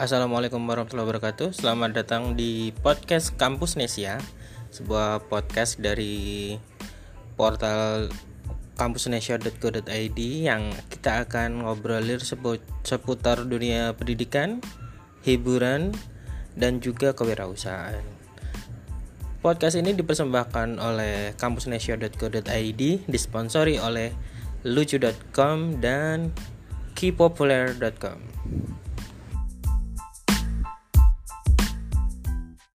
Assalamualaikum warahmatullahi wabarakatuh Selamat datang di podcast Kampus Nesia Sebuah podcast dari portal kampusnesia.co.id Yang kita akan ngobrolin seputar dunia pendidikan, hiburan, dan juga kewirausahaan Podcast ini dipersembahkan oleh kampusnesia.co.id Disponsori oleh lucu.com dan Kipopuler.com.